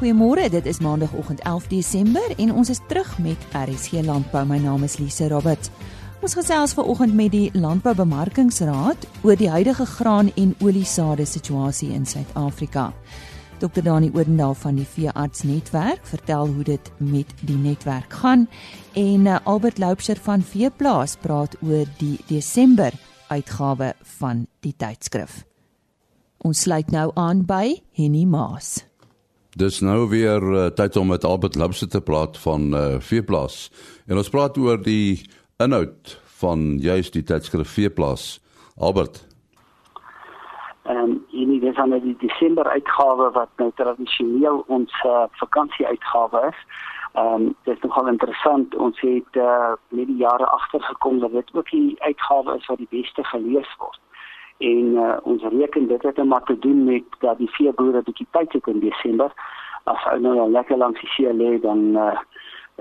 Goeiemôre, dit is Maandagoggend 11 Desember en ons is terug met RSG Landbou. My naam is Lise Roberts. Ons gesels vanoggend met die Landboubemarkingsraad oor die huidige graan en oliesade situasie in Suid-Afrika. Dr Dani Odendaal van die Veearts Netwerk vertel hoe dit met die netwerk gaan en eh, Albert Loubser van Veeplaas praat oor die Desember uitgawe van die tydskrif. Ons sluit nou aan by Henny Maas. Dis nou weer uh, tyd om met Albert Lubse te praat van uh, Veeplaas. En ons praat oor die inhoud van juist die tydskrif Veeplaas. Albert. Ehm um, hierdie is dan die Desember uitgawe wat nou tradisioneel ons uh, vakansie uitgawe is. Ehm um, dit is nogal interessant. Ons het uh, met die jare agtergekom dat dit ook die uitgawe is wat die beste gelees word en uh, ons reken dit het maar te doen met dat die veeboere bietjie tyd het in Desember as hulle nou lekker langs die see lê dan uh,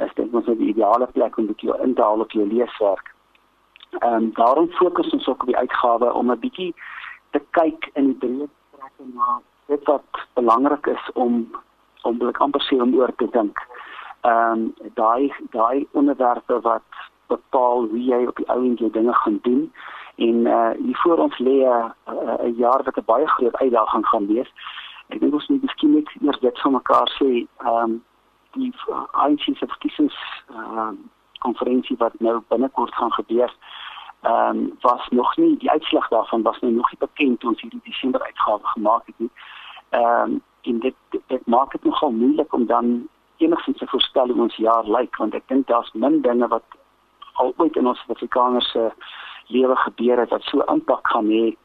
is dit mos nou die ideale plek om bietjie in te haal op jou leeswerk. Ehm um, daarom fokus ons ook op die uitgawe om 'n bietjie te kyk in die breë strekke na dit wat belangrik is om om blik amper sê om oor te dink. Ehm um, daai daai onderwerpe wat bepaal hoe jy op die ou en jy dinge gaan doen en uh hier voor ons lê 'n uh, 'n jaar wat 'n baie groot uitdaging gaan wees. Ek dink ons moet miskien net eers dit vir mekaar sê, ehm um, die ANC se verkiesings ehm uh, konferensie wat nou binnekort gaan gebeur, ehm um, was nog nie die uitslag daarvan was nou nog nie bekend ons hierdie Desember uitgawe gemaak het nie. Ehm um, en dit dit maak dit nogal moeilik om dan enigsins te voorspel hoe ons jaar lyk want ek dink daar's min dinge wat al ooit in ons Suid-Afrikaners se uh, lewe gebeur het wat so impak gaan hê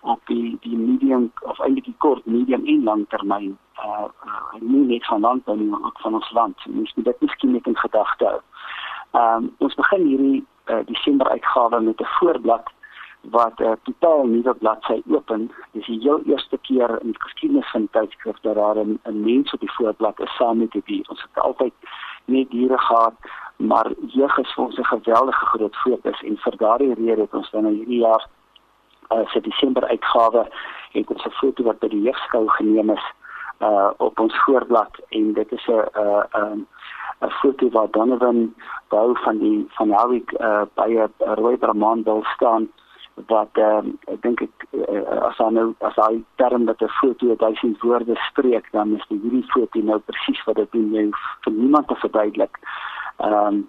op die die medium of eintlik die kort, medium en lang termyn. Uh, uh nie net van landbou nie, maar ook van ons land. Ons moet dit miskien net in gedagte hou. Ehm um, ons begin hierdie uh, Desember uitgawe met 'n voorblad wat 'n uh, totaal nuwe bladsy open. Dis die heel eerste keer in die geskiedenis van tydskrif dat daar 'n mens op die voorblad is saam met die dier. Ons het altyd net diere gehad maar jeug is vir ons 'n geweldige groot fokus en vir daardie rede het ons dan nou hierdie jaar uh se Desember uitgawe het ons 'n foto wat by die jeugskou geneem is uh op ons voorblad. En dit is 'n 'n 'n foto waar Donovan bou van die van Howick uh by 'n rooi Brahman wil staan wat um, ek dink ek uh, as hy nou as hy term dat 'n foto 1000 woorde spreek dan is die hierdie foto nou presies wat dit doen. Jy vir niemand te verduidelik ehm um,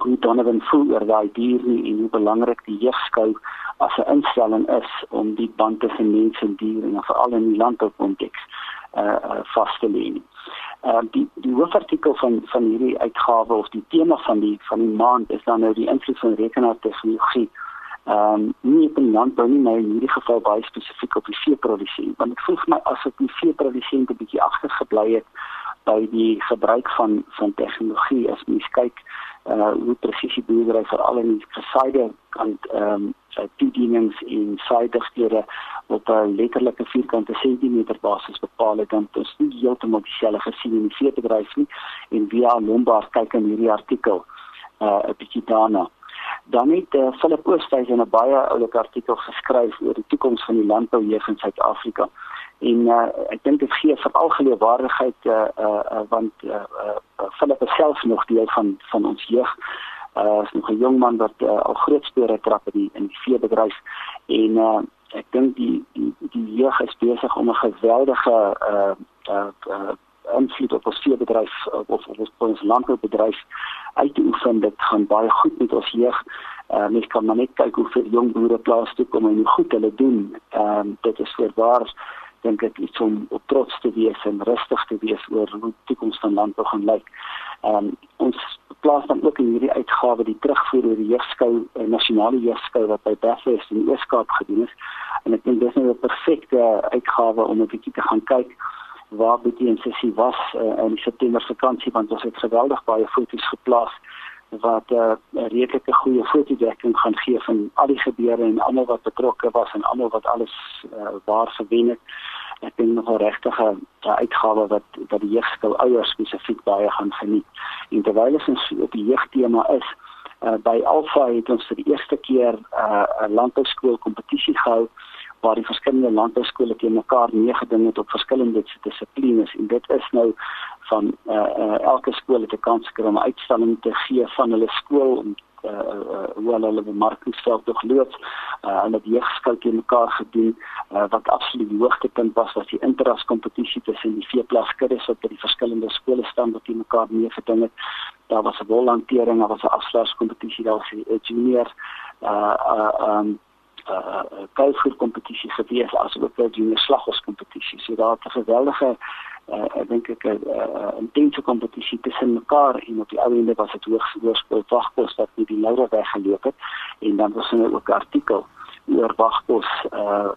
hoe Donovan voel oor daai dier nie en hoe belangrik die jeugskou as 'n instelling is om die band tussen mense en diere en veral in die landboukonteks uh, uh vas te lê. Ehm uh, die die hoofartikel van van hierdie uitgawe of die tema van die van die maand is dan nou die invloed van rekenaartegnologie ehm um, nie die landbou nie, maar in hierdie geval baie spesifiek op die veeproduksie. Want ek voel vir my asof die veeproduksie 'n bietjie agtergebly het by die gebruik van van tegnologie as mens kyk uh hoe presisie boerdery veral in die gesaaide kant ehm um, toedienings en saaidighede op 'n letterlike vierkante sentimeter basis bepaal het dan is nie heeltemal dieselfde gesien in die veebedryf nie. En via Lombard kyk in hierdie artikel uh 'n bietjie daarna. Dan het uh, Philip Oosthuys 'n baie oulike artikel geskryf oor die toekoms van die landbou hier in Suid-Afrika en uh, ek dink dit gee veral geloofwaardigheid uh, uh, uh, want uh, uh, Philip is self nog deel van van ons jeug. Uh, is nog 'n jong man wat uh, al groot spore trap in die in die veebedryf. En uh, ek dink die die die jeug is besig om 'n geweldige uh, uh, uh, invloed op ons veebedryf of op ons, ons landboubedryf uit te oefen. Dit gaan baie goed met ons jeug. Uh, mens kan maar net kyk hoe vir jong boere plaas toe kom en hoe goed hulle doen. Um, dit is voorwaar dink ek iets om op trots te wees en rustig te wees oor hoe die toekoms van landbou gaan lyk. Ehm um, ons plaas dan ook in hierdie uitgawe die terugvoer oor die jeugskou, uh, nasionale jeugskou wat by Belfast in die Ooskaap gedoen is. En ek dink dis nou 'n perfekte uitgawe om 'n bietjie te gaan kyk waar Boetie en Sissie was uh, in September vakansie want ons het geweldig baie foto's geplaas wat 'n uh, redelike goeie fotodekking gaan gee van al die gebeure en almal wat betrokke was en almal wat alles uh, waar gewen het. Ek dink nog 'n regtige uh, uitgawe wat wat die jeugskou ouers spesifiek baie gaan geniet. En terwyl ons op die jeugtema is, uh, by Alpha het ons vir die eerste keer 'n uh, landbouskool kompetisie gehou waar die verskillende landbouskole teen mekaar meegeding het op verskillende dissiplines en dit is nou van uh, uh, elke skool het 'n kans gekry om 'n uitstalling te gee van hulle skool om uh, uh, hoe hulle bemarkingsveld doorloop. Uh, hulle het jeugskout in mekaar gedoen uh, wat absoluut die hoogtepunt was was die interras kompetisie tussen die vier wat by die verskillende skole staan wat mekaar mee geding het. Daar was 'n bolhantering, daar was 'n afslagskompetisie, daar was 'n junior uh uh um uh kuifvoer kompetisie gewees as ook 'n junior slaghospetisie. So daar het 'n geweldige uh, ek dink ek 'n uh, intense kompetisie tussen mekaar en op die ou ende was dit hoogs hoërskool wagpos wat nie die Laura weggeloop het en dan was daar ook 'n artikel oor wagpos uh,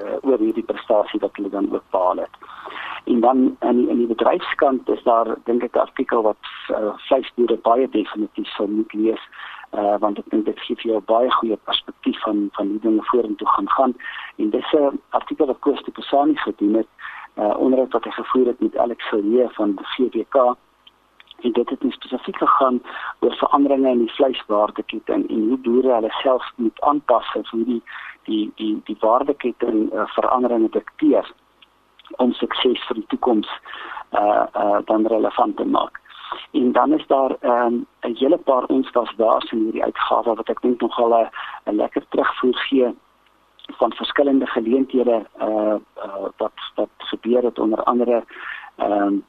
uh oor hierdie prestasie wat hulle dan ook behaal het. En dan in die, in die bedryfskant is daar dink ek 'n artikel wat uh, vleisboere baie definitief sou moet lees uh want ek dink dit gee vir jou baie goeie perspektief van van hoe dinge vorentoe gaan gaan en dis 'n artikel wat Koos de Pesani gedoen het uh, onderhoud wat hy gevoer het met Alex Ferreira van die GBK en dit het spesifiek gegaan oor veranderinge in die vleiswaardeketting en hoe boere hulle self moet aanpas vir hoe die die die die waardeketting uh, veranderinge dikteer om sukses vir die toekoms uh uh dan relevant te maak. En dan is daar ehm, 'n um, hele paar ons was daar in hierdie uitgawe wat ek dink nogal 'n lekker terugvoer gee van verskillende geleenthede uh, uh wat wat gebeur het. Onder andere ehm um,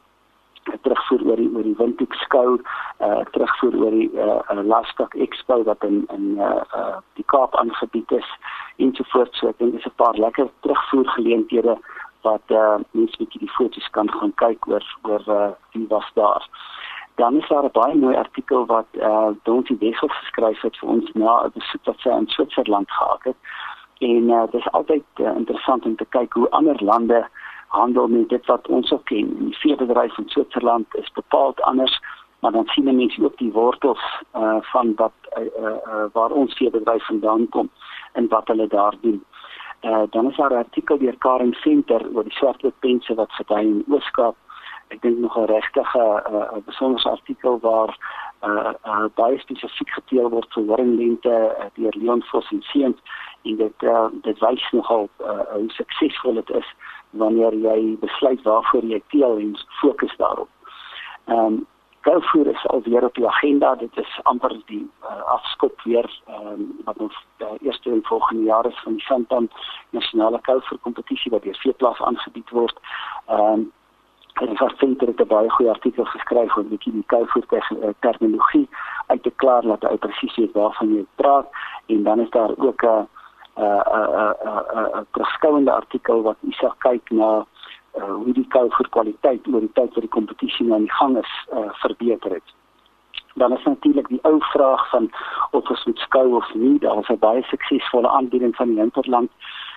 terugvoer oor die oor die Windhoek skou uh terugvoer oor die uh Lastok Expo wat in in uh, uh die Kaap aangebied is ensovoorts so ek dink dis 'n paar lekker terugvoer geleenthede wat uh mense net die foto's kan gaan kyk oor oor uh wie was daar dan is daar 'n baie mooi artikel wat uh Donnie Wessel geskryf het vir ons na 'n besoek wat sy in Switserland gehad het en uh, dit is altyd uh, interessant om te kyk hoe ander lande handel met dit wat ons ook ken. Die veebedryf in Switserland is bepaald anders, maar dan sien mense ook die wortels uh, van wat uh, uh, waar ons veebedryf vandaan kom en wat hulle daar doen. Uh, dan is daar 'n artikel deur Karen Center oor die swartlooppense wat gedei in Ooskaap. Ek dink nog 'n regtige 'n uh, besondere artikel waar uh, uh, baie spesifiek geteel word vir horinglente uh, deur Leon Vos en Seuns en dit uh, dit wys nogal uh, hoe suksesvol dit is wanneer jy besluit waarvoor jy teel en fokus daarop. Ehm um, Gouvoer is alweer op die agenda. Dit is amper die uh, afskop weer um, wat ons uh, eerste en volgende jaar is van die Santam nasionale gouvoer kompetisie wat deur Veeplas aangebied word. Ehm um, en ek het vind dit 'n baie goeie artikel geskryf oor die gouvoer terminologie uit te klaar dat hy presies weet waarvan jy praat en dan is daar ook 'n 'n 'n 'n terugskouende artikel wat Isa kyk na uh, hoe die kou vir kwaliteit oor die tyd wat die kompetisie nou aan die gang is uh, verbeter het. Dan is natuurlik die ou vraag van of ons moet skou of nie. Daar is 'n baie suksesvolle aanbieding van die Hinterland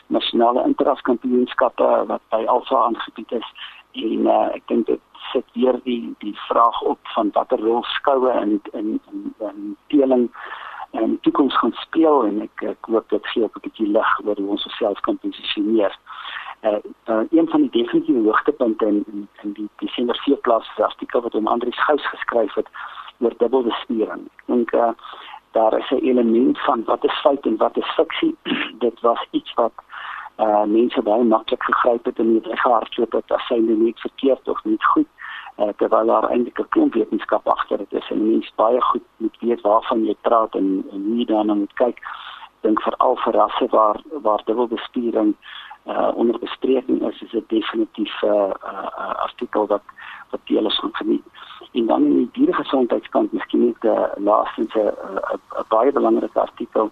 nasionale interraskampioenskappe wat by Alfa aangebied is en uh, ek dink dit sit weer die die vraag op van watter rol skoue in in in, in teeling in toekoms gaan speel en ek ek hoop dit gee ook 'n bietjie lig oor hoe ons osself kan posisioneer. Uh, uh een van die definitiewe hoogtepunte in in, in die Desember 4 klas artikel wat om Andrius Gous geskryf het oor dubbelbesturing. Ek dink uh daar is 'n element van wat is feit en wat is fiksie. dit was iets wat uh mense baie maklik gegryp het en nie gehardloop het as sy net verkeerd of nie goed uh, terwyl daar eintlik 'n klomp wetenskap agter dit is en mense baie goed moet weet waarvan jy praat en, en hoe daarna moet kyk. Dink veral vir rasse waar waar dubbelbesturing uh onder bespreking is is dit definitief 'n uh, uh, uh, artikel wat wat deel is van geniet. En dan in die dieregesondheidskant miskien net uh, laastens 'n uh, uh, baie belangrike artikel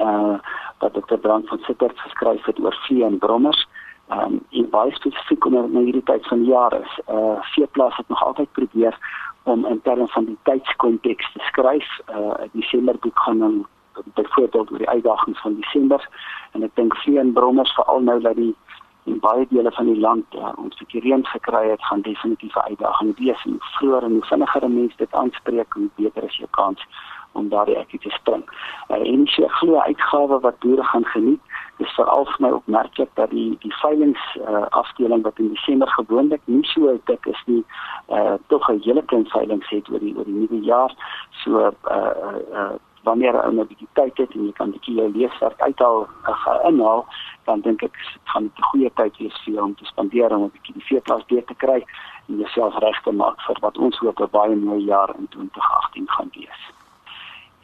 uh wat Dr. Brand van Sittert geskryf het oor vee en brommers um, en baie spesifiek onder na hierdie tyd van jaar is uh, Veeplas het nog altyd probeer om in terme van die tydskonteks te skryf. Uh, Desember boek gaan dan byvoorbeeld oor die uitdagings van Desember en ek dink vee en brommers veral nou dat die in baie dele van die land uh, ons vir reën gekry het gaan definitief 'n uitdaging wees en vroeër en hoe vinniger mense dit aanspreek hoe beter is jou kans om daardie ekkie te spring. Uh, en 'n groot uitgawe wat boere gaan geniet is veral vir my opmerklik dat die die veilings uh, afdeling wat in Desember gewoonlik nie so dik is nie, uh tog 'n hele klein veilings het oor die oor die nuwe jaar. So uh uh wanneer ou 'n bietjie tyd het en jy kan 'n bietjie jou leeswerk uithaal uh, inhaal, dan dink ek dit gaan 'n goeie tyd wees vir jou om te spandeer om 'n bietjie die veeplaas deur te kry en jouself reg te maak vir wat ons hoop 'n baie mooi jaar in 2018 gaan wees.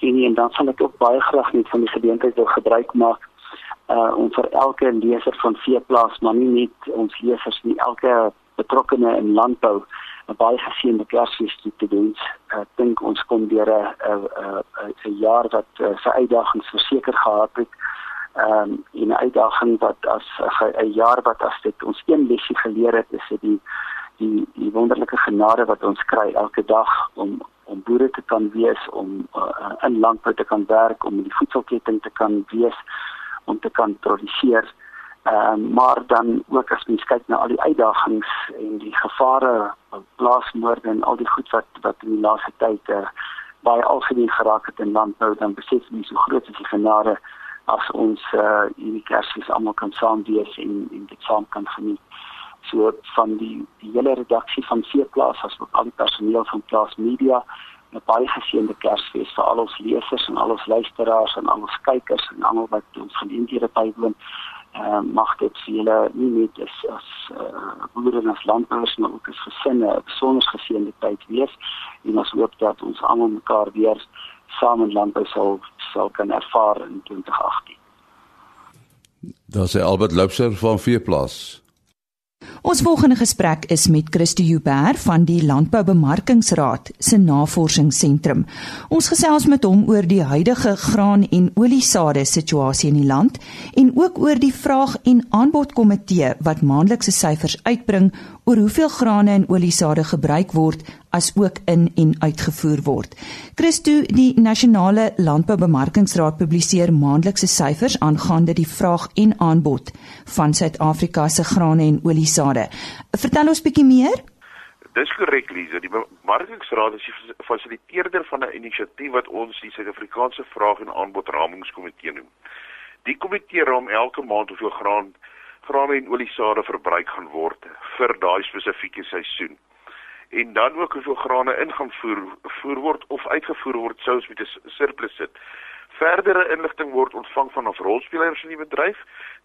En, en dan sal ek ook baie graag net van die geleentheid wil gebruik maak uh om vir elke leser van veeplaas, maar nie net ons lesers nie, elke betrokkene in landbou 'n baie geseënde Kersfees te doen. Ek dink ons kom deur 'n 'n 'n jaar wat uh, sy uitdagings verseker gehad het. Ehm um, 'n uitdaging wat as 'n jaar wat as dit ons een lesie geleer het, is dit die die wonderlike genade wat ons kry elke dag om om boere te kan wees, om uh, in landbou te kan werk, om in die voedselketting te kan wees, om te kan produseer. Ehm uh, maar dan ook as mens kyk na al die uitdagings en die gevare plaasmoorde en al die goed wat wat in die laaste tyd uh, baie algemeen geraak het in landbou dan besef jy so groot is die genade as ons uh, hierdie Kersfees almal kan saam wees en en dit saam kan geniet. So van die die hele redaksie van Seeplaas as ook al die personeel van Plaas Media 'n baie geseënde Kersfees vir al ons lesers en al ons luisteraars en al ons kykers en almal wat ons geleenthede bywoon uh, mag dit vir julle nie net as as uh, boere en as landbouers maar ook as gesinne 'n besonder geseënde tyd wees en ons hoop dat ons almal mekaar weer saam in landbou sal sal kan ervaar in 2018. Daar sê Albert Loubser van Veeplaas. Ons volgende gesprek is met Christo Huber van die Landboubemarkingsraad se Navorsingsentrum. Ons gesels met hom oor die huidige graan en oliesade situasie in die land en ook oor die vraag en aanbod komitee wat maandelikse syfers uitbring oor hoeveel grane en oliesade gebruik word as ook in en uitgevoer word. Christo, die Nasionale Landboubemarkingsraad publiseer maandelikse syfers aangaande die vraag en aanbod van Suid-Afrika se grane en oliesade. Vertel ons bietjie meer. Dis korrek, Lize. Die Bemarkingsraad is die fasiliteerder van 'n inisiatief wat ons die Suid-Afrikaanse Vraag en Aanbod Ramingskomitee noem. Die komitee raam elke maand hoeveel graan grane en oliesade verbruik gaan word vir daai spesifieke seisoen. En dan ook hoeveel grane ingaan voer voer word of uitgevoer word sou ons met 'n surplus sit. Verdere inligting word ontvang van ons rolspelers in die bedryf,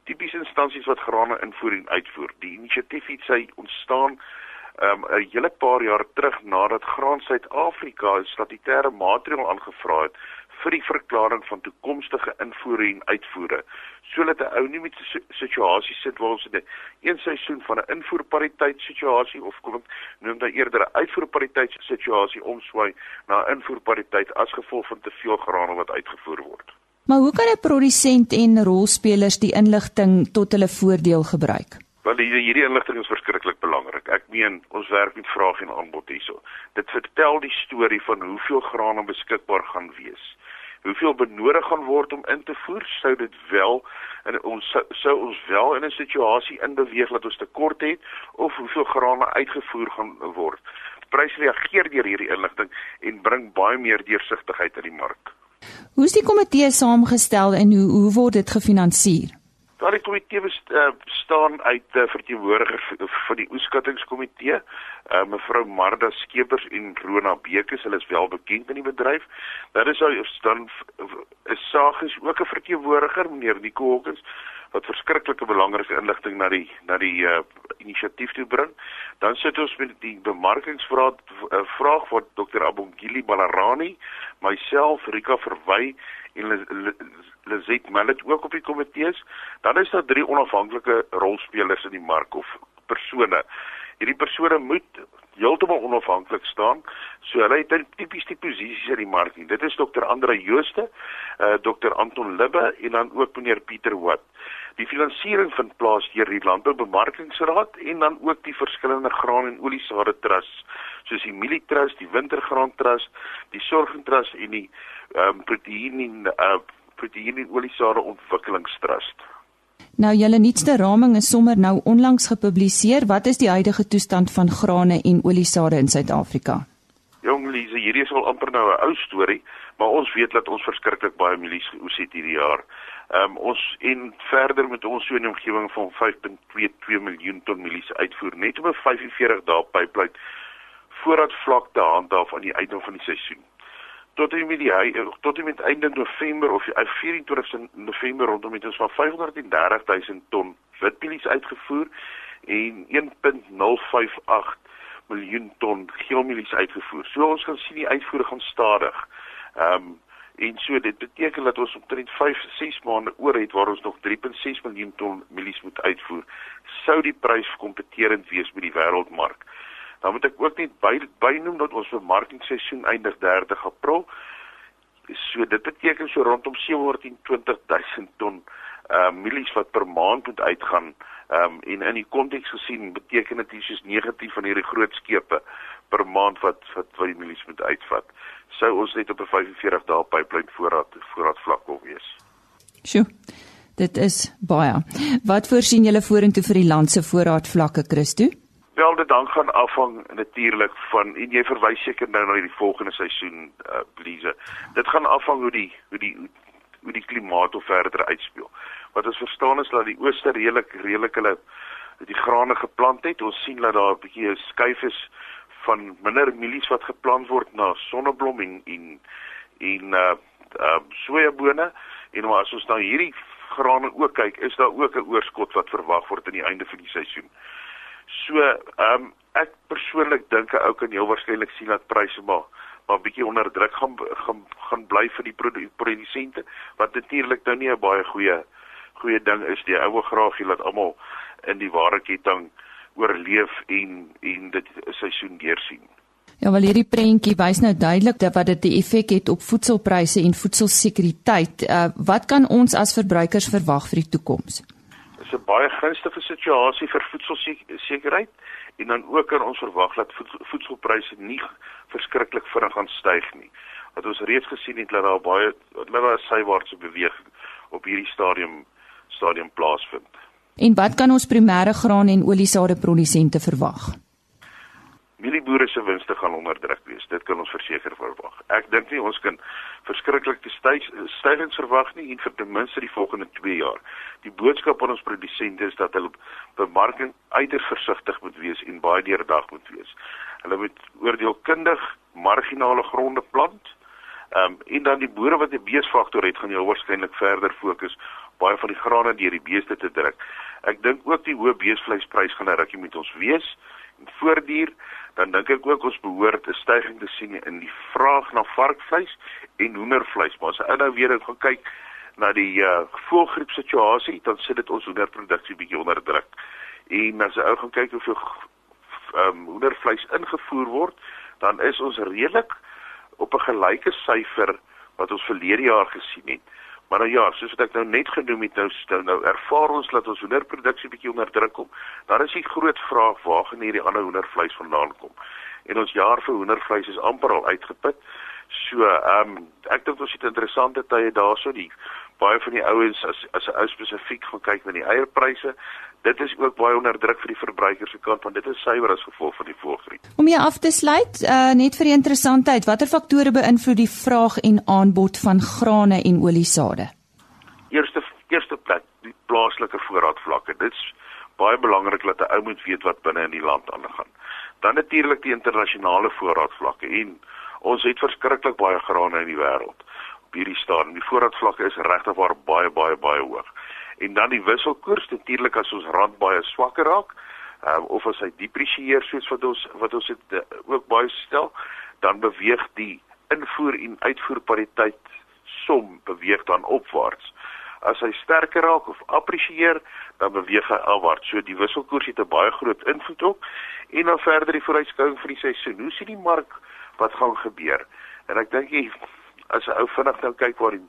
tipies instansies wat grane invoer en uitvoer. Die inisiatief het sy ontstaan um, 'n hele paar jaar terug nadat Graan Suid-Afrika 'n statutêre maatreël aangevra het vir die verklaring van toekomstige invoere en uitvoere sodat 'n ou nie met 'n situasie sit waar ons in 'n een seisoen van 'n invoerpariteit situasie of kom ek noem dit eerder 'n uitvoerpariteit situasie omswaai na 'n invoerpariteit as gevolg van te veel graan wat uitgevoer word. Maar hoe kan 'n produsent en rolspelers die inligting tot hulle voordeel gebruik? Wel hierdie inligting is verskriklik belangrik. Ek meen ons werk met vraag en aanbod hierso. Dit vertel die storie van hoeveel graan beskikbaar gaan wees hoeveel benodig gaan word om in te voer sou dit wel en ons sou ons wel in 'n situasie inbeweeg dat ons tekort het of hoeveel grane uitgevoer gaan word. Prys reageer deur hierdie inligting en bring baie meer deursigtigheid in die mark. Hoe is die komitee saamgestel en hoe hoe word dit gefinansier? Daar die komitee bestaan eh, uit 'n uh, verteenwoordiger van die oeskattingskomitee, uh, mevrou Marda Skeepers en Rona Bekes, hulle is wel bekend in die bedryf. Daar is dan is Sagies ook 'n verteenwoordiger, meneer Nico Hawkins wat verskriklike belangrike inligting na die na die uh, inisiatief toe bring. Dan sit ons met die bemarkingsvraag uh, vraag van Dr. Abongili Balarani, myself Rika Verwy en Lizet Mallet ook op die komitees. Dan is daar drie onafhanklike rolspelers in die mark of persone. Hierdie persone moet heeltemal onafhanklik staan. So hulle het tipies die posisies in die mark. Dit is Dr. Andre Jooste, uh, Dr. Anton Libbe en dan ook meneer Pieter Wat. Die finansiering vind plaas deur die Landboubemarkingsraad en dan ook die verskillende graan en oliesade trusts soos die Mielie Trust, die Wintergraan Trust, die Sorging Trust en die ehm um, proteïen en uh, proteïen en oliesade ontwikkelingstrust. Nou julle nuutste raming is sommer nou onlangs gepubliseer. Wat is die huidige toestand van grane en oliesade in Suid-Afrika? Jong Lise, hierdie is al amper nou 'n ou storie, maar ons weet dat ons verskriklik baie mielies geoes het hierdie jaar. Ehm um, ons en verder met ons so 'n omgewing van 5.22 miljoen ton mielies uitvoer net op 'n 45 dae pipeline voordat vlak te handhaaf aan die einde van die seisoen. Tot en met die tot en met einde November of 24 eh, November rondom het ons van 530 000 ton witmielies uitgevoer en 1.058 miljoen ton geelmielies uitgevoer. So ons gaan sien die uitvoere gaan stadig. Ehm um, en so dit beteken dat ons omtrent 5 6 maande oor het waar ons nog 3.6 miljoen ton mielies moet uitvoer. Sou die prys kompeterend wees met die wêreldmark. Dan moet ek ook net by bynoem dat ons vermarkingsseisoen eindig 30 April. So dit beteken so rondom 720 000 ton uh mielies wat per maand moet uitgaan. Ehm um, en in die konteks gesien beteken dit hier soos negatief van hierdie groot skepe per maand wat wat wat die mielies moet uitvat. Sou ons net op 'n 45 dae pipeline voorraad voorraad vlak wil wees. Sjoe. Dit is baie. Wat voorsien julle vorentoe vir die land se voorraadvlakke, Christo? Wel, dit dan gaan afhang natuurlik van en jy verwys seker nou na die volgende seisoen, uh, Lize. Dit gaan afhang hoe die hoe die hoe die klimaat of verder uitspeel. Wat ons verstaan is dat die ooste redelik redelik hulle die grane geplant het. Ons sien dat daar 'n bietjie 'n skuif is van minder mielies wat geplant word na sonneblom en en en uh uh sojabone en maar as ons nou hierdie grane ook kyk, is daar ook 'n oorskot wat verwag word aan die einde van die seisoen. So, ehm um, ek persoonlik dink 'n ou kan heel waarskynlik sien dat pryse maar maar bietjie onder druk gaan gaan gaan bly vir die produsente wat natuurlik nou nie 'n baie goeie goeie ding is die ouer graag jy laat almal in die ware ketting oorleef en en dit seisoen deursien. Ja, wel hierdie prentjie wys nou duidelik dat wat dit 'n effek het op voedselpryse en voedselsekuriteit. Uh wat kan ons as verbruikers verwag vir die toekoms? Is 'n baie gunstige situasie vir voedselsekuriteit en dan ook kan ons verwag dat voedselpryse nie verskriklik vinnig gaan styg nie. Wat ons reeds gesien het dat daar baie dat daar sywaartse beweging op hierdie stadium stadium plaasvind. En wat kan ons primêre graan en oliesade produsente verwag? Mielieboere se winste gaan onder druk wees. Dit kan ons verseker verwag. Ek dink nie ons kan verskriklike stygings verwag nie en vir ten minste die volgende 2 jaar. Die boodskap aan ons produsente is dat hulle bemarking uiters versigtig moet wees en baie deurdag moet wees. Hulle moet oordeelkundig marginale gronde plant. Ehm um, en dan die boere wat 'n beesfaktor het, gaan jy waarskynlik verder fokus baie van die grane deur die beeste te druk. Ek dink ook die hoë beesvleisprys gaan 'n rukkie met ons wees en voortduur dan dink ek ook ons behoort 'n stygings te sien in die vraag na varkvleis en hoendervleis. Maar as jy nou weer gaan kyk na die uh, voëlgriep situasie, dan sit dit ons hoenderproduksie bietjie onder druk. En as jy ou gaan kyk hoeveel ehm um, hoendervleis ingevoer word, dan is ons redelik op 'n gelyke syfer wat ons verlede jaar gesien het. Maar nou ja, soos wat ek nou net genoem het, nou nou, nou ervaar ons dat ons hoenderproduksie bietjie onder druk kom. Daar is 'n groot vraag waar gaan hierdie ander hoendervleis vandaan kom? En ons jaar vir hoendervleis is amper al uitgeput. So, ehm um, ek dink ons het interessante tye daarso die baie van die ouens as as 'n ou spesifiek gaan kyk na die eierpryse. Dit is ook baie onder druk vir die verbruikers se kant want dit is suiwer as gevolg van die voëlgriep. Om jy af te sluit, uh, net vir die interessantheid, watter faktore beïnvloed die vraag en aanbod van grane en oliesade? Eerste eerste plek, die plaaslike voorraadvlakke. Dit's baie belangrik dat 'n ou moet weet wat binne in die land aangaan. Dan natuurlik die internasionale voorraadvlakke en ons het verskriklik baie grane in die wêreld hierdie stadium. Die voorraadvlakke is regtig waar baie baie baie hoog. En dan die wisselkoers natuurlik as ons rand baie swakker raak, um, of as hy depresieer soos wat ons wat ons het uh, ook baie stel, dan beweeg die invoer en uitvoer pariteit som beweeg dan opwaarts. As hy sterker raak of appresieer, dan beweeg hy afwaarts. So die wisselkoers het 'n baie groot invloed op en dan verder die vooruitskouing vir die seisoen. Hoe sien die mark wat gaan gebeur? En ek dink jy as 'n ou vinnig nou kyk waar die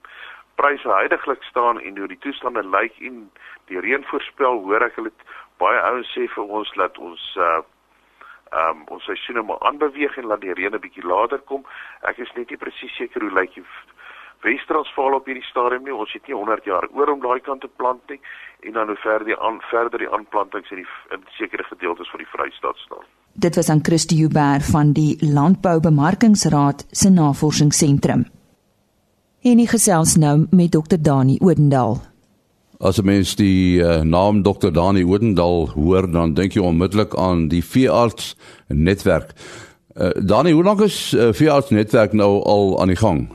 pryse heidaglik staan en hoe die toestande lyk en die reën voorspel, hoor ek hulle baie ouens sê vir ons dat ons uh um ons seisoene maar aanbeweeg en laat die reën 'n bietjie later kom. Ek is net nie presies seker hoe lyk die Wes-Transvaal op hierdie stadium nie. Ons het nie 100 jaar oor om daai kant te plant nie en dan hoe verder die aan verder die aanplantings in die in sekere gedeeltes van die Vrystaat staan. Dit was aan Christie Huber van die Landboubemarkingsraad se navorsingsentrum en hy gesels nou met Dr Dani Odendaal. As 'n mens die uh, naam Dr Dani Odendaal hoor, dan dink jy onmiddellik aan die veearts netwerk. Uh, Dani, hoe lank is uh, Fiat netwerk nou al aan die gang?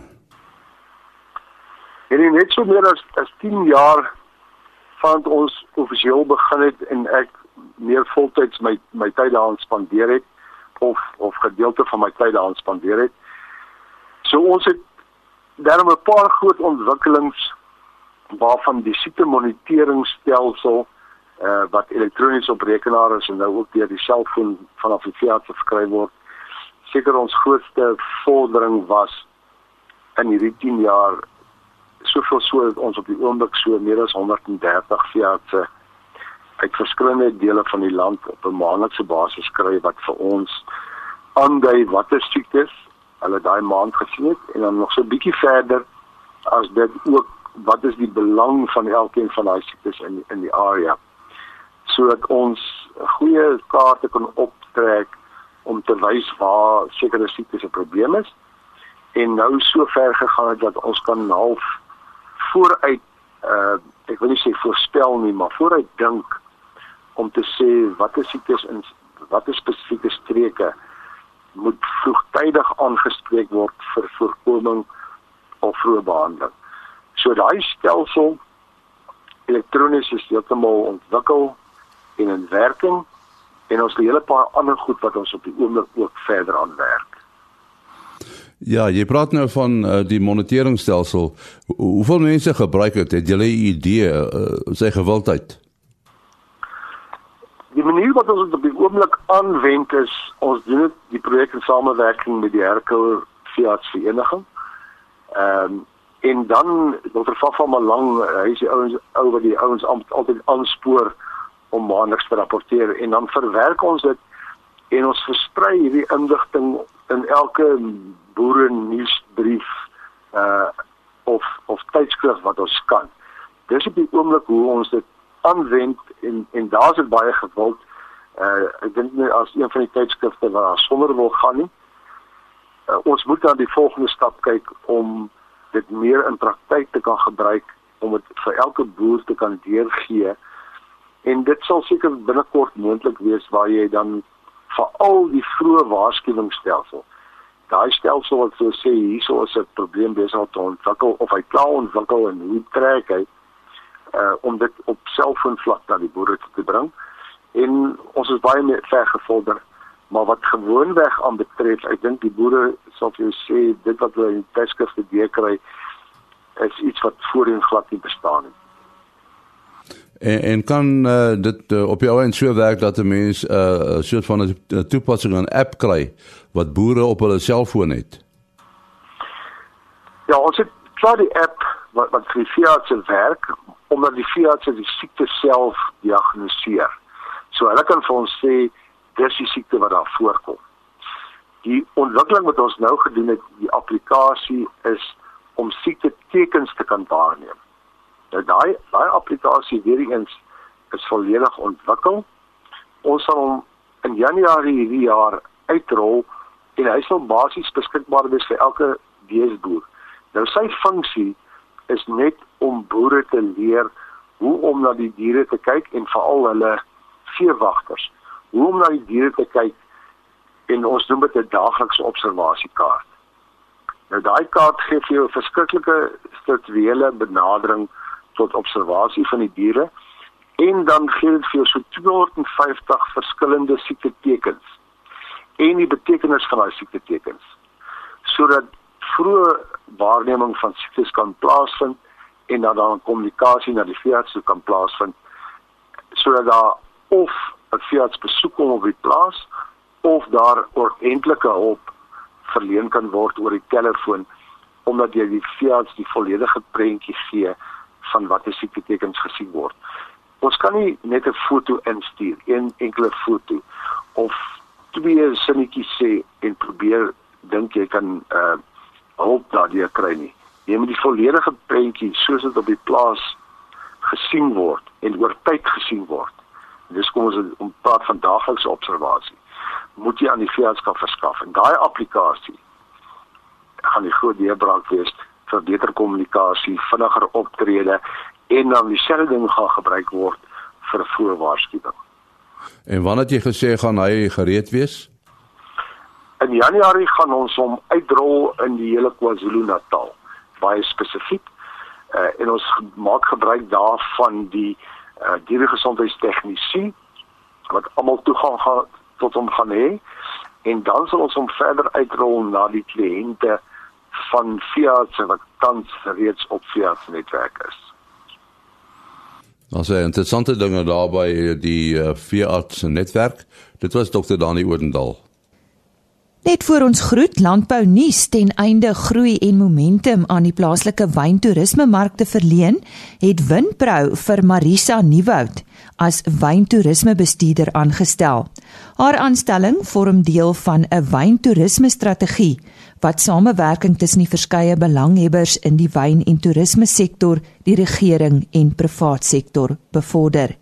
En net so meer as as 10 jaar van ons offisieel begin het en ek meer voltyds my my tyd daaraan spandeer het of of gedeelte van my tyd daaraan spandeer het. So ons het daarom 'n paar groot ontwikkelings waarvan die siekte moniteringsstelsel uh eh, wat elektronies op rekenaar is en nou ook deur die selfoon vanaf die veearts verkry word. Seker ons grootste vordering was in hierdie 10 jaar soveel so dat ons op die oomblik so meer as 130 veeartse uit verskillende dele van die land op 'n maandelikse basis kry wat vir ons aandui watter siektes hulle daai maand gesien en dan nog so 'n bietjie verder as dit ook wat is die belang van elkeen van daai siektes in in die area. Sodat ons goeie kaarte kan optrek om te wys waar sekere siektes 'n probleem is. En nou so ver gegaan het dat ons kan half vooruit uh ek wil nie sê voorspel nie maar vooruit dink om te sê wat is siektes in wat is spesifieke streke moet vroegtydig aangespreek word vir voorkoming of vroeë behandeling. So daai stelsel elektronies is heeltemal ontwikkel en in werking en ons het 'n hele paar ander goed wat ons op die oomblik ook verder aan werk. Ja, jy praat nou van uh, die moniteringstelsel. Hoe, hoeveel mense gebruik dit? Het jy 'n idee uh, sy gewildheid? Die manier wat ons dit op die oomblik aanwend is ons doen dit die projek in samewerking met die Herkou Fiat Vereniging. Ehm um, en dan Dr. Fafa Malang, hy is die ouens ou wat die ouens altyd aanspoor om maandeliks te rapporteer en dan verwerk ons dit en ons versprei hierdie inligting in elke boere nuusbrief uh of of tydskrif wat ons kan. Dis op die oomblik hoe ons dit aanwend en en daar's dit baie gewild. Uh ek dink nie as een van die tydskrifte waar sonder wil gaan nie. Uh, ons moet dan die volgende stap kyk om dit meer in praktyk te kan gebruik om dit vir elke boer te kan deurgee. En dit sal seker binnekort moontlik wees waar jy dan vir al die vroeë waarskuwingsstelsel daai stelsel wat so sê hierso is 'n probleem om te ontwikkel of hy klaar ontwikkel en hoe trek hy uh om dit op selfoonvlak na die boere te bring. En ons is baie meer ver gevorder, maar wat gewoonweg aan betref, ek dink die boere sal vir jou sê dit wat hulle in die tydskrifte kry is iets wat voorheen glad nie bestaan het. En, en kan uh, dit uh, op jou en so werk dat 'n mens 'n uh, soort van 'n toepassing 'n app kry wat boere op hulle selfoon het? Ja, ons het klaar die app wat wat vir Fiat se werk omdat die se die siekte self diagnoseer. So hulle kan vir ons sê dis die siekte wat daar voorkom. Die ontwikkeling wat ons nou gedoen het, die applikasie is om siekte tekens te kan waarneem. Nou daai daai applikasie weer eens is volledig ontwikkel. Ons sal hom in Januarie hierdie jaar uitrol en hy sal basies beskikbaar wees vir elke beesboer. Nou sy funksie is net om boere te leer hoe om na die diere te kyk en veral hulle veewagters. Hoe om na die diere te kyk en ons noem dit 'n daaglikse observasiekaart. Nou daai kaart gee vir jou 'n verskriklike strukturele benadering tot observasie van die diere en dan gee dit vir jou so 250 verskillende siekte tekens en die betekenis van daai siekte tekens sodat vroeë waarneming van siektes kan plaasvind en dat dan kommunikasie na die veearts kan plaasvind sodat daar of 'n veearts besoek kom op die plaas of daar ordentlike hulp verleen kan word oor die telefoon omdat jy die veearts die volledige prentjie gee van watter siekte tekens gesien word. Ons kan nie net 'n foto instuur, een enkele foto of twee sinnetjies sê en probeer dink jy kan uh hulp daardie kry nie. Jy moet die volledige prentjie soos dit op die plaas gesien word en oor tyd gesien word. Dis kom ons om praat van daaglikse observasie. Moet jy aan die veeartskap verskaf en daai applikasie gaan die groot deurbraak wees vir beter kommunikasie, vinniger optrede en dan dieselfde ding gaan gebruik word vir voorwaarskuwing. En wanneer jy gesê gaan hy gereed wees? In Januarie gaan ons hom uitrol in die hele KwaZulu-Natal, baie spesifiek. Uh, en ons maak gebruik daarvan die uh, dieregesondheidstegnisie wat almal toegang gaan tot hom gaan hê en dan sal ons hom verder uitrol na die kliënte van Fiat wat tans reeds op Fiat netwerk is. Ons het interessante dinge daarby die uh, Fiat netwerk. Dit was Dr. Dani Oudendal. Net voor ons groet landbou nuus ten einde groei en momentum aan die plaaslike wyntoerisme markte verleen, het Winpro vir Marisa Nieuwoud as wyntoerisme bestuurder aangestel. Haar aanstelling vorm deel van 'n wyntoerisme strategie wat samewerking tussen die verskeie belanghebbers in die wyn- en toerisme sektor, die regering en privaat sektor bevorder.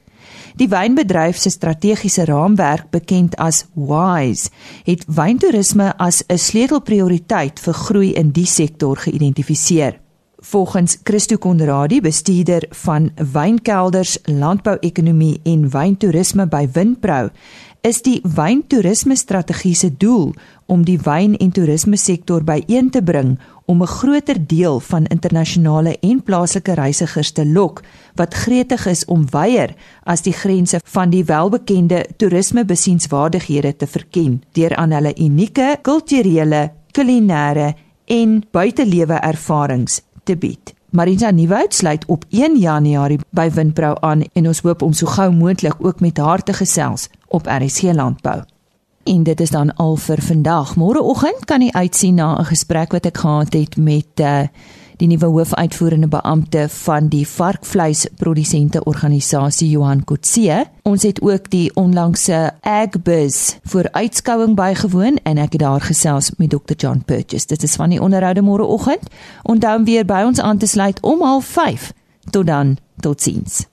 Die wynbedryf se strategiese raamwerk bekend as WISE het wyntoerisme as 'n sleutelprioriteit vir groei in die sektor geïdentifiseer. Volgens Christo Konradi, bestuurder van wynkelders, landbouekonomie en wyntoerisme by Winpro, is die wyntoerisme strategie se doel om die wyn- en toerisme sektor byeen te bring om 'n groter deel van internasionale en plaaslike reisigers te lok wat gretig is om weier as die grense van die welbekende toerisme besienswaardighede te verken deur aan hulle unieke kulturele, kulinêre en buitelewe ervarings te bied. Marisa Nieuwoud sluit op 1 Januarie by Winpro aan en ons hoop om so gou moontlik ook met haar te gesels op RSC Landbou. En dit is dan al vir vandag. Môreoggend kan jy uitsien na 'n gesprek wat ek gehad het met uh, die nuwe hoofuitvoerende beampte van die varkvleisprodusente organisasie Johan Kotse. Ons het ook die onlangse Agbiz vir uitskouing bygewoon en ek het daar gesels met Dr John Purchase. Dit is van die onderhoude môreoggend. Onthou om weer by ons aan te sluit om 05:30. Tot dan, totsiens.